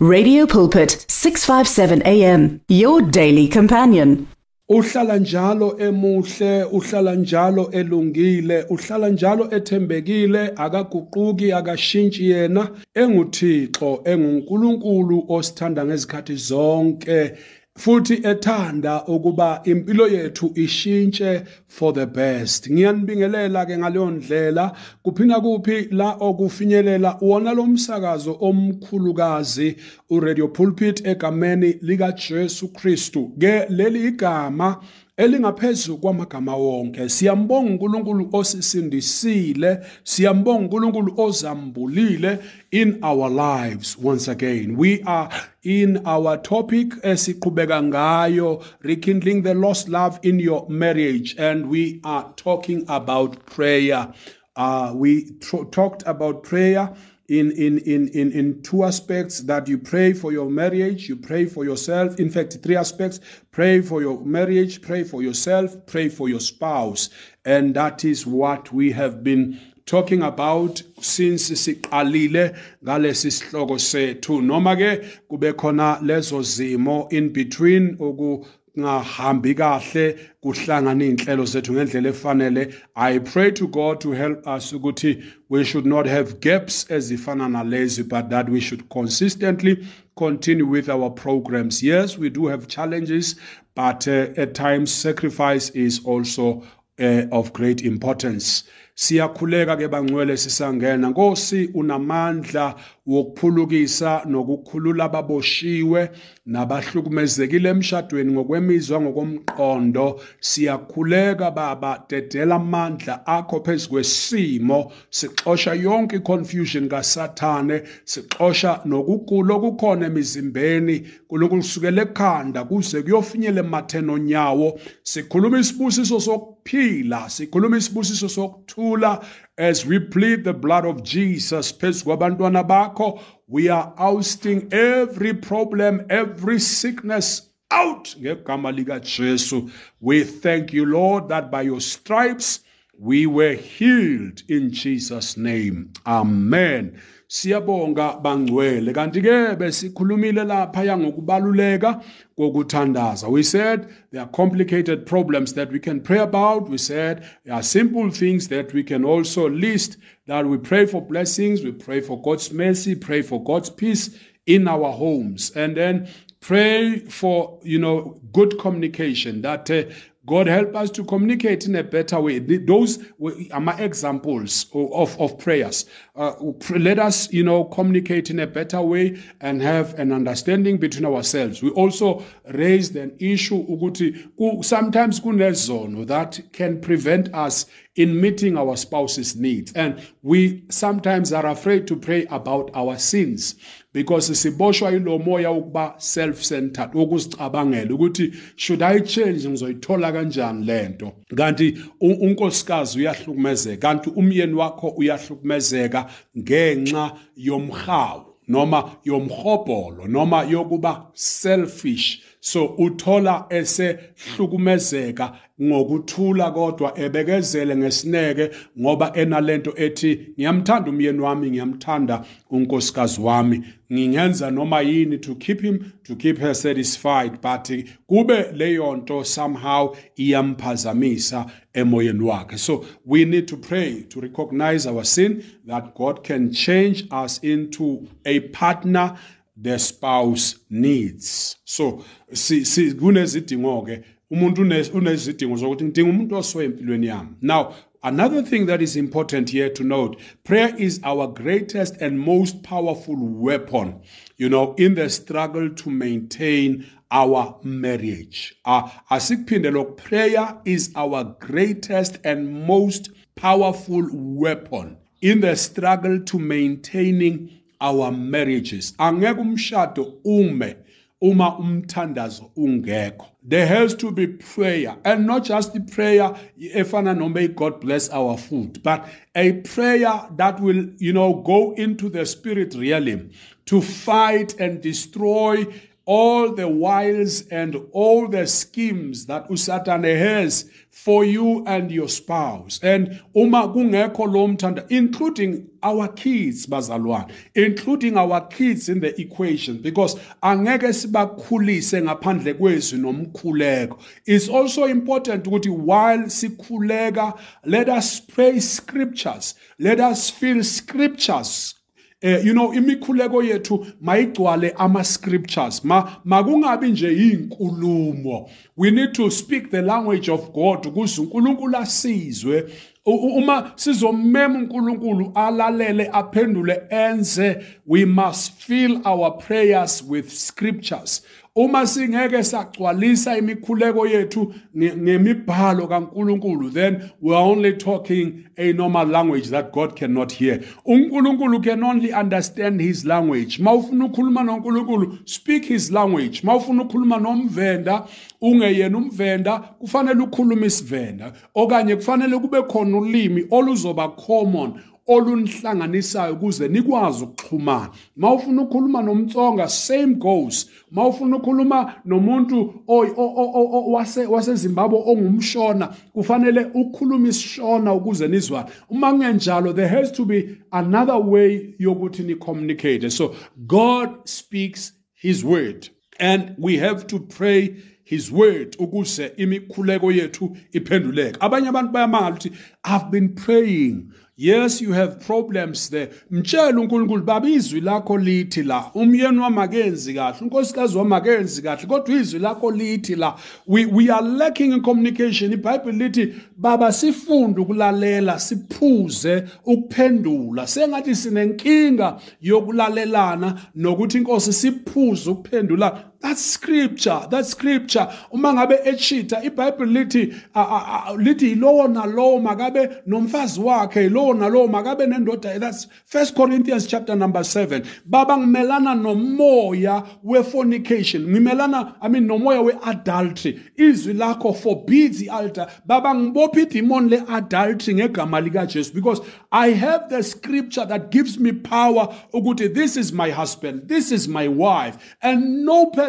Radio Pulpit 657 AM your daily companion. uhlala njalo emuhle uhlala njalo elungile uhlala njalo ethembekile akaguquki akashintshi yena enguthixo engunkulunkulu osithanda ngezikhathi zonke futhi ethanda ukuba impilo yethu ishintshe for the best. Ngiyanibingelela ke ngaleyo ndlela. Kuphina kuphi la okufinyelela wona lo msakazo omkhulukazi uradio pulpit egameni lika Jesu Kristu. Ke leli igama elingaphezulu kwamagama wonke. Siyambonga uNkulunkulu osisindisile siyambonga uNkulunkulu ozambulile in our lives once again. We are in our topic esiqhubeka ngayo rekindling the lost love in your marriage and we are talking about prayer. Uh, we talked about prayer in, in, in, in, in two aspects that you pray for your marriage, you pray for yourself. In fact, three aspects pray for your marriage, pray for yourself, pray for your spouse. And that is what we have been talking about since siqalile ngalesi sihloko sethu noma ke kube khona lezo zimo in between uku kahle kuhlangana zethu ngendlela efanele. I pray to god to help us ukuthi we should not have gaps ezifana nalezi but that we should consistently continue with our programs. Yes we do have challenges but uh, at times sacrifice is also uh, of great importance siyakhuleka ke bangcwele sisangena. Nkosi unamandla wokuphulukisa nokukhulula ababoshiwe nabahlukumezekile emshadweni ngokwemizwa ngokomqondo. Siyakhuleka baba dedela amandla akho phezu kwesimo. Sixosha yonke iconfusion kasathane. Sixosha nokugula okukhona emizimbeni. kuLokhu kusukela ekhanda kuze kuyofinyela ematheni onyawo. Sikhuluma isibusiso sokuphila. Sikhuluma isibusiso sokuthula as we plead the blood of Jesus we are ousting every problem every sickness out we thank you Lord that by your stripes we were healed in Jesus name. Amen siyabonga bangcwele kanti ke besikhulumile lapha yangokubaluleka kokuthandaza. We said there are complicated problems that we can pray about. We said there are simple things that we can also list that we pray for blessings we pray for God's mercy pray for God's peace in our homes. And then pray for you know good communication that uh, God help us to communicate in a better way. Those are my examples of, of prayers. Uh, let us, you know, communicate in a better way and have an understanding between ourselves. We also raised an issue ukuthi sometimes kunezono that can prevent us in meeting our spouse's needs. And we sometimes are afraid to pray about our sins because siboshwa ilo moya ukuba self-centered ukuzicabangela ukuthi should I change? Ngizoyithola kanjani lento kanti unkosikazi uyahlukumezeka kanti umyeni wakho uyahlukumezeka ngenxa yomhawu noma yomhobholo noma yokuba selfish. So uthola esehlukumezeka ngokuthula kodwa ebekezele ngesineke ngoba enalento ethi ngiyamthanda umyeni wami ngiyamthanda unkosikazi wami. Ngingenza noma yini to keep him to keep her satisfied but kube leyo nto somehow iyamphazamisa emoyeni wakhe. So we need to pray to recognize our sin that God can change us into a partner the spouse needs so si, kunezidingo ke umuntu unezidingo zokuthi ngidinga umuntu oswe empilweni yami now Another thing that is important here to note prayer is our greatest and most powerful weapon, you know, in the struggle to maintain our marriage. Uh, asikphinde prayer is our greatest and most powerful weapon in the struggle to maintaining our marriages. Angeke umshado ume uma umthandazo ungekho there has to be prayer and not just the prayer efana may god bless our food but a prayer that will you know go into the spirit realm to fight and destroy all the wiles and all the schemes that uSatan has for you and your spouse. And uma kungekho lo mthanda including our kids bazalwane including our kids in the equation because angeke sibakhulise ngaphandle kwezwi nomkhuleko. It's also important ukuthi while sikhuleka let us pray scriptures let us feel scriptures eh you know imikhuleko yethu mayigcwale ama scriptures ma makungabi nje inkulumo we need to speak the language of God ukuze uNkulunkulu asizwe. Uma sizomema uNkulunkulu alalele aphendule enze we must fill our prayers with scriptures. Uma singeke sagcwalisa imikhuleko yethu ngemibhalo kaNkuluNkulu then we are only talking a normal language that God cannot hear. uNkulunkulu can only understand his language. Mawufuna ukukhuluma noNkulunkulu speak his language. Mawufuna ukukhuluma nomvenda ungeyena umvenda kufanele ukhulume isivenda. Okanye kufanele kube khona ulimi oluzoba common olunihlanganisayo ukuze nikwazi ukuxhumana. Mawufuna ukukhuluma nomtsonga same goes. Mawufuna ukukhuluma nomuntu wasezimbabwe ongumshona kufanele ukhulume isishona ukuze nizwane uma kungenjalo there has to be another way yokuthi ni-communicate. So god speaks his word and we have to pray his word ukuze imikhuleko yethu iphenduleke. Abanye abantu bayamangala ukuthi i've been praying. Yes you have problems there. Mtshela uNkulunkulu baba izwi lakho lithi la. Umyeni wami akenzi kahle unkosikazi wami akenzi kahle kodwa izwi lakho lithi la. We, we are lacking in communication. iBhayibheli lithi baba sifunde ukulalela siphuze ukuphendula. Sengathi sinenkinga yokulalelana nokuthi inkosi siphuze ukuphendula that's scripture that's scripture. Uma ngabe echita iBhayibheli lithi lithi lowo nalowo makabe nomfazi wakhe lowo nalowo makabe nendoda. That's first Corinthians chapter number 7 baba ngimelana nomoya wefornication. Ngimelana i mean nomoya weadultery. Izwi lakho forbids ialtar baba ngibopha idemon leadultery ngegama lika Jesu because i have the scripture that gives me power ukuthi this is my husband this is my wife and no person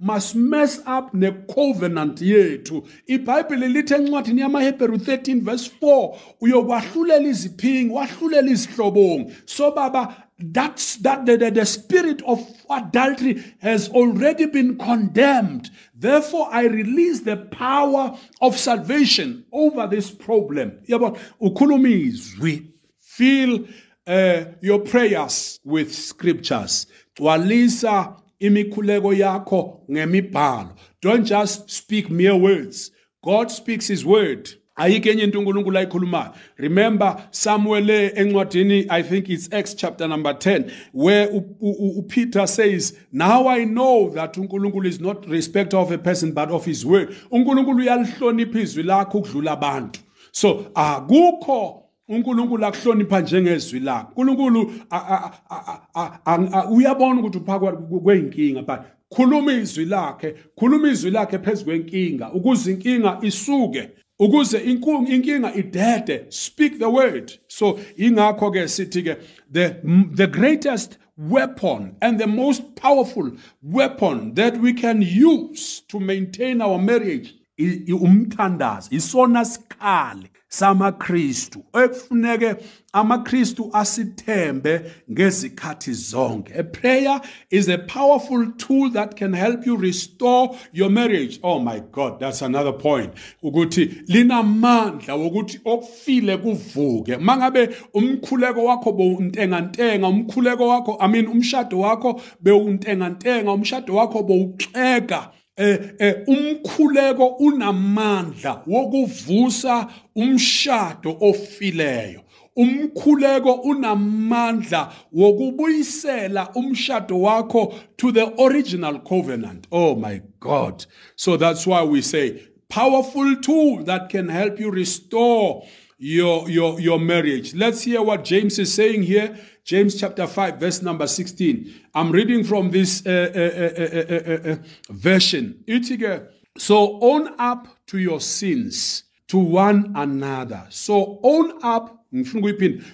must mess up ne-covenant yethu. Ibhayibhile lithi encwadini yamaHebheru 13 verse 4 uyokwahlulela iziphingi wahlulela izihlobongi. So baba that's that the, the, the spirit of adultery has already been condemned. Therefore i release the power of salvation over this problem. Yabo ukhuluma izwi. Fill uh, your prayers with scriptures. Gcwalisa imikhuleko yakho ngemibhalo. Don't just speak mere words. God speaks his word. Ayikho enye into uNkulunkulu ayikhulumayo. Remember somewhere encwadini i think it's acts chapter number 10 where upeter says now i know that uNkulunkulu is not respecter of a person but of his word. uNkulunkulu uyalihlonipha izwi lakho ukudlula abantu. So akukho uNkulunkulu akuhlonipha njengezwi lakhe. uNkulunkulu uyabona ukuthi uphakathi kweyinkinga but khuluma izwi lakhe khuluma izwi lakhe phezukwenkinga ukuze inkinga isuke ukuze inkinga idede. Speak the word. So ingakho ke sithi ke the the greatest weapon and the most powerful weapon that we can use to maintain our marriage umthandazo isona sikhali samaKristu ekufuneke amaKristu asithembe ngezikhathi zonke. A prayer is a powerful tool that can help you restore your marriage. Oh my god that's another point. Ukuthi linamandla wokuthi okufile kuvuke. Mangabe umkhuleko wakho bowuntenga ntenga umkhuleko wakho i mean umshado wakho bewuntenga ntenga umshado wakho bowuxeka eh, eh umkhuleko unamandla wokuvusa umshado ofileyo. Umkhuleko unamandla wokubuyisela umshado wakho to the original covenant. Oh my god. So that's why we say powerful tool that can help you restore your your your marriage. Let's hear what james is saying here James chapter 5, verse number 16. I'm reading from this uh, uh, uh, version. So own up to your sins to one another. So own up,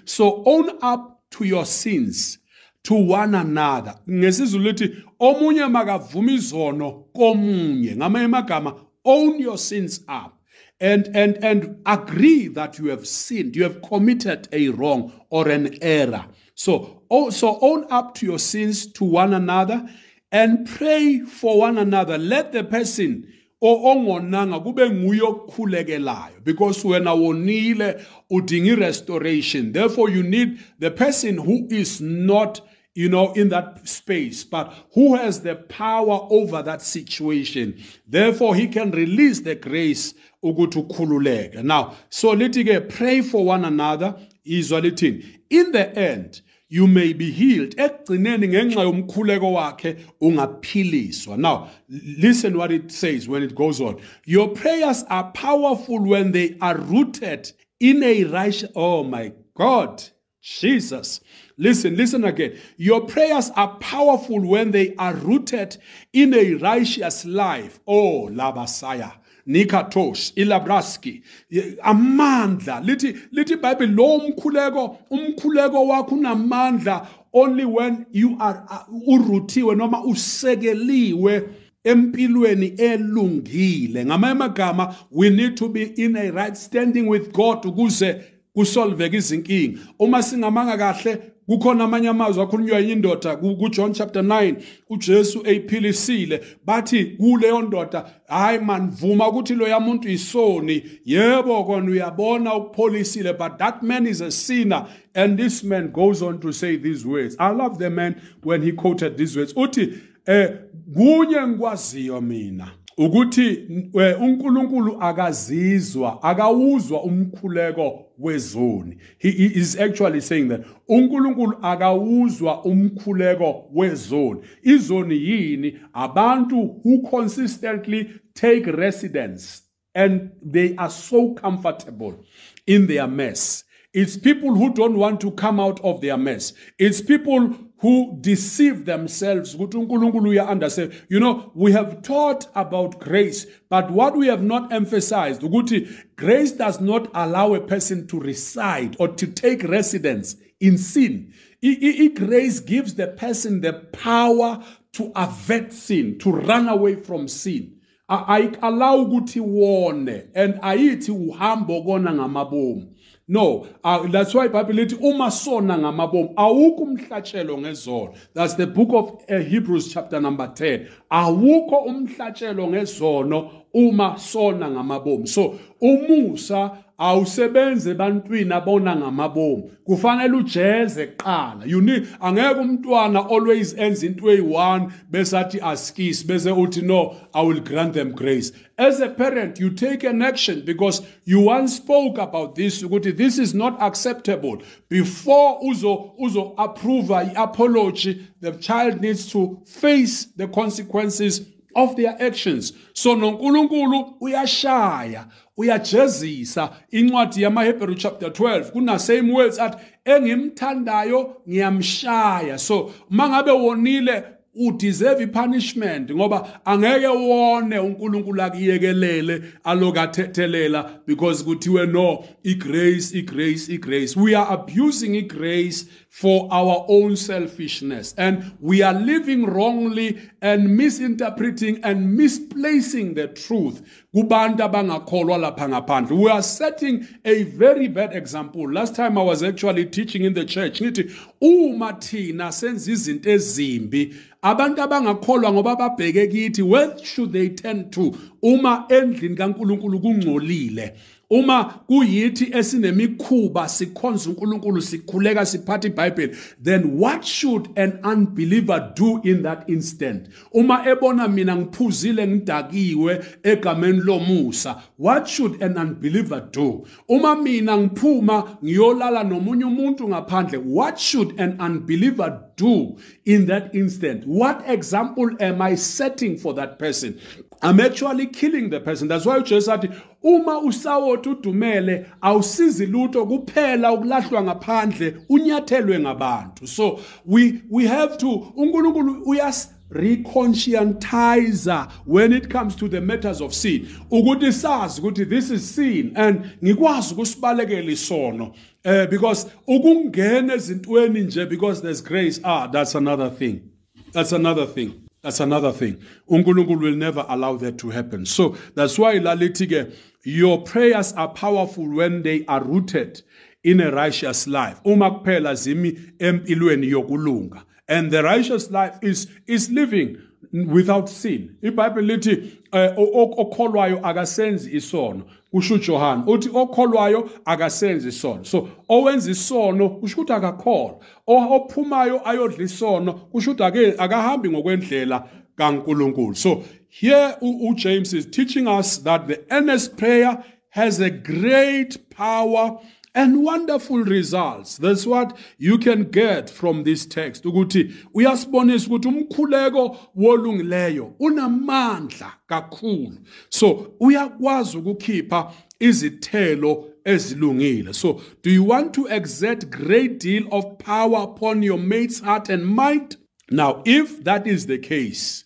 so own up to your sins to one another ngesizulu omunye makavuma izono komunye ngamanye amagama own your sins up and and and agree that you have sinned you have committed a wrong or an error so so own up to your sins to one another and pray for one another let the person because wena wonile udinga restoration therefore you need the person who is not you know, in that space, but who has the power over that situation. Therefore, he can release the grace ukutukhululeka. Now, so litige pray for one another, izwa. In the end, you may be healed. Ekugcineni ngenxa yomkhuleko wakhe ungaphiliswa. Now, listen what it says when it goes on. Your prayers are powerful when they are rooted in a righteous, oh my God, Jesus. Listen, listen again. Your prayers are powerful when they are rooted in a righteous life. Oh, Labasaya. Nikatosh, Ilabraski, amandla. Lithi lithi Bible lo umkhuleko, umkhuleko wakho unamandla only when you are uh, uruthiwe noma usekeliwe empilweni elungile. Ngamanye amagama we need to be in a right standing with God ukuze kusolveke izinkinga. Uma singamanga kahle kukhona amanye amazwi akhulunywa yinye indoda kuJohn chapter 9 uJesu eyiphilisile. Bathi kuleyo ndoda hayi man vuma ukuthi lo yamuntu isoni yebo kona uyabona ukupholisile but that man is a sinner and this man goes on to say these words. I love the man when he quoted these words. Uthi eh kunye ngikwaziyo mina. Ukuthi uNkulunkulu akazizwa akawuzwa umkhuleko wezoni. He is actually saying that uNkulunkulu akawuzwa umkhuleko wezoni. Izoni yini? Abantu who consistently take residence and they are so comfortable in their mess. It's people who don't want to come out of their mess. It's people who deceive themselves. You know we have taught about grace but what we have not emphasized grace does not allow a person to reside or to take residence in sin. Grace gives the person the power to avert sin to run away from sin. Ayikallow ukuthi wone and ayithi uhambo kona ngamabomu no uh, that's why ibhayibhile lithi uma sona ngamabomu awukho umhlatshelo ngezono that's the book of uh, hebrews chapter number 10 awukho umhlatshelo ngezono uma sona ngamabomu. So umusa awusebenze ebantwini abona ngamabomu. Kufanele ujeze kuqala. You need angeke umntwana always enze into eyi-one bese athi askisi bese uthi no i will grant them grace. As a parent you take an action because you once spoke about this ukuthi this is not acceptable. Before uzo uzo approve i-apology the child needs to face the consequences of their actions. So nonkulunkulu uyashaya uyajezisa incwadi yamaHebrew chapter 12 kuna same words at engimthandayo ngiyamshaya. So mangabe wonile udeserve punishment ngoba angeke wone uNkulunkulu akuyekelele alokathethelela because kuthiwe no igrace igrace igrace we are abusing igrace for our own selfishness and we are living wrongly and misinterpreting and misplacing the truth kubantu abangakholwa lapha ngaphandle. We are setting a very bad example. Last time i was actually teaching in the church ngithi uma thina senza izinto ezimbi abantu abangakholwa ngoba babheke kithi where should they turn to? Uma endlini kaNkuluNkulu kungcolile uma kuyithi esinemikhuba sikhonza uNkulunkulu sikhuleka siphatha iBhayibheli then what should an unbeliever do in that instant? Uma ebona mina ngiphuzile ngidakiwe egameni lomusa what should an unbeliever do? Uma mina ngiphuma ngiyolala nomunye umuntu ngaphandle what should an unbeliever do in that instant? What example am i setting for that person? I'm actually killing the person. That's why ujesu athi uma usawothi udumele awusizi lutho kuphela ukulahlwa ngaphandle unyathelwe ngabantu. So we we have to uNkulunkulu uyas reconscientizer when it comes to the matters of sin. Ukuthi sazi ukuthi this is sin and ngikwazi ukusibalekela isono uh, because ukungena ezintweni nje because there's grace ah that's another thing. That's another thing. That's another thing. Unkulunkulu will never allow that to happen. So that's why lalithi ke your prayers are powerful when they are rooted in a righteous life. Uma kuphela zimi empilweni yokulunga. And the righteous life is is living without sin. Ibhayibheli lithi eh, okholwayo akasenzi isono kusho uJohn uthi okholwayo akasenzi isono. So owenza isono kusho ukuthi akakholwa. Ophumayo ayodla isono kusho ukuthi ake akahambi ngokwendlela kaNkulunkulu. So here uJames is teaching us that the earnest prayer has a great power and wonderful results. That's what you can get from this text. Ukuthi uyasibonisa ukuthi umkhuleko wolungileyo unamandla kakhulu. So uyakwazi ukukhipha izithelo ezilungile. So do you want to exert great deal of power upon your mate's heart and mind? Now if that is the case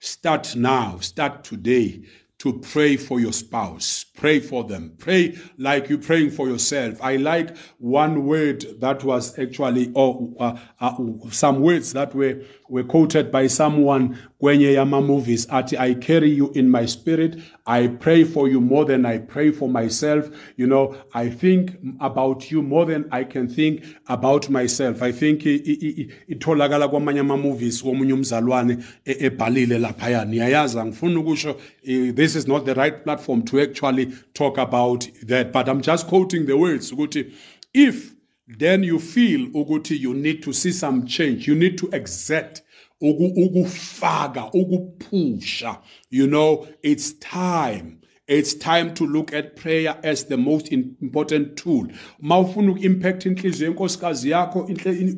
start now start today to pray for your spouse. Pray for them. Pray like you're praying for yourself. I like one word that was actually, or uh, uh, some words that were, were quoted by someone kwenye yama movies I carry you in my spirit. I pray for you more than I pray for myself. You know, I think about you more than I can think about myself. I think itholakala kwamanye ama movies womunye umzalwane ebhalile laphaya. Niyayazi ngifuna ukusho this is not the right platform to actually talk about that. But I'm just quoting the words ukuthi if then you feel ukuthi you need to see some change you need to exert ukufaka ukuphusha you know it's time it's time to look at prayer as the most important tool. Mawufuna uku-impact inhliziyo yenkosikazi yakho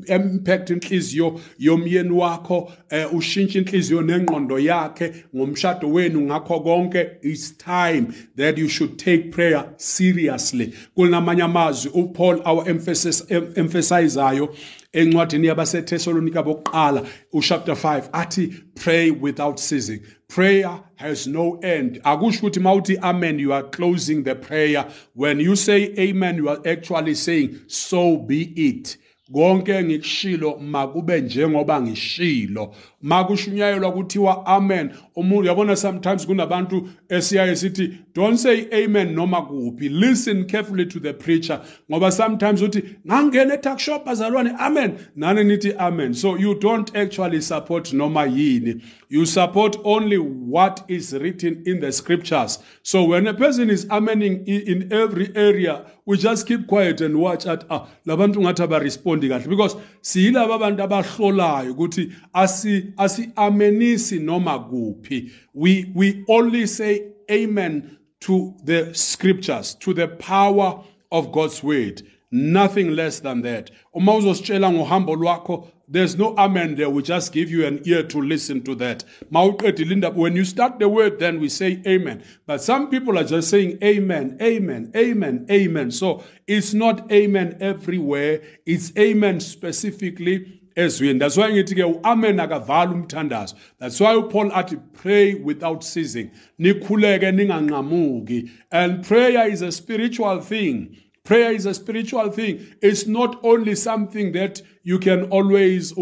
impact inhliziyo yomyeni wakho uh, ushintshe inhliziyo nengqondo yakhe ngomshado wenu ngakho konke. It's time that you should take prayer seriously. Kulinamanye amazwi upaul our emphasis emphasizayo encwadini yabaseThessalonika bokuqala uchapter 5 athi pray without ceasing. Prayer has no end. Akusho ukuthi amen you are closing the prayer. When you say amen you are actually saying so be it. Konke engikushilo makube njengoba ngishilo makushunyayelwa kuthiwa amen. Umuntu yabona sometimes kunabantu esiyaye sithi don't say amen noma kuphi. Listen carefully to the preacher. Ngoba sometimes uthi ngangena etalk shop bazalwane amen. Nani nithi amen. So you don't actually support noma yini. You support only what is written in the scriptures. So when a person is amening in every area we just keep quiet and watch at ah labantu ngathi abarespondi kahle. Because siyilabo abantu abahlolayo ukuthi asi asi-amenisi noma kuphi. We, we only say amen to the scriptures to the power of god's word. Nothing less than that. Uma uzositshela ngohambo lwakho there's no amen there. We just give you an ear to listen to that. When you start the word then we say amen. But some people are just saying amen amen amen amen. So it's not amen everywhere. It's amen specifically ezweni. That's why ngithi ke uamen akavala umthandazo. That's why upaul athi pray without ceasing. Nikhuleke ninganqamuki. And prayer is a spiritual thing. Prayer is a spiritual thing. It's not only something that you can always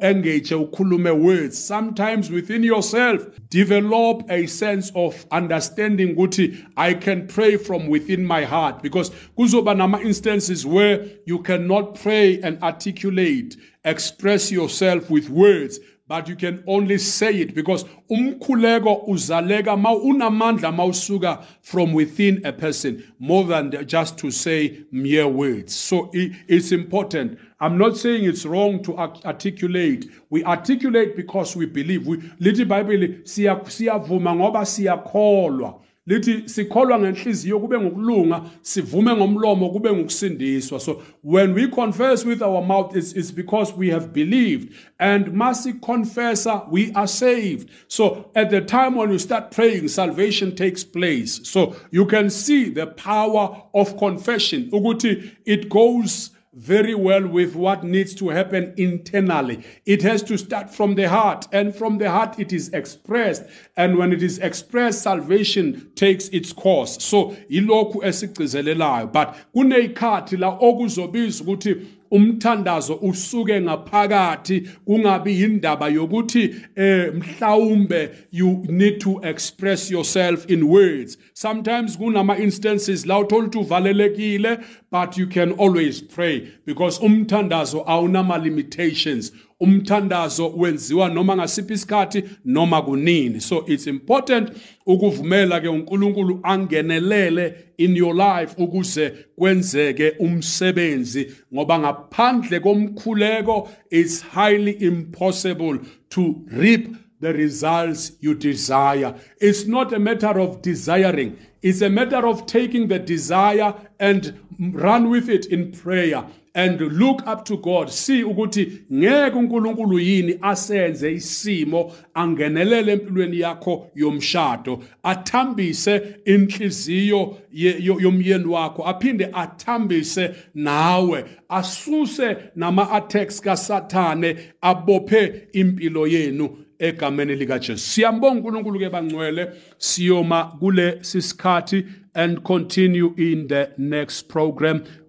engage ukhulume words. Sometimes within yourself develop a sense of understanding ukuthi i can pray from within my heart. Because kuzoba nama instances where you cannot pray and articulate express yourself with words but you can only say it because umkhuleko uzaleka ma unamandla mawusuka from within a person more than just to say mere words. So it's important. I'm not saying it's wrong to articulate. We articulate because we believe. We lithi bible siyavuma ngoba siyakholwa lithi sikholwa ngenhliziyo kube ngokulunga sivume ngomlomo kube ngokusindiswa. So when we confess with our mouth it's, it's because we have believed. And masi confessor we are saved. So at the time when you start praying salvation takes place. So you can see the power of confession. Ukuthi it goes very well with what needs to happen internally. It has to start from the heart, and from the heart it is expressed. And when it is expressed, salvation takes its course. So, ilokhu esigcizelelayo. But kuneyikhathi la okuzobiza ukuthi umthandazo usuke ngaphakathi kungabi indaba yokuthi eh mhlawumbe you need to express yourself in words. Sometimes kunama instances la uthola ukuthi uvalelekile but you can always pray because umthandazo awunama limitations umthandazo wenziwa noma ngasiphi isikhathi noma kunini. So it's important ukuvumela ke uNkulunkulu angenelele in your life ukuze kwenzeke umsebenzi ngoba ngaphandle komkhuleko it's highly impossible to reap the results you desire. It's not a matter of desiring, it's a matter of taking the desire and run with it in prayer. And look up to God. See ukuthi ngeke uNkulunkulu yini asenze isimo angenelele empilweni yakho yomshado athambise inhliziyo yomyeni wakho aphinde athambise nawe asuse nama attacks kaSathane abophe impilo yenu egameni likaJesu. Siyambonga uNkulunkulu ke bangcwele siyoma kule sisikhathi and continue in the next program.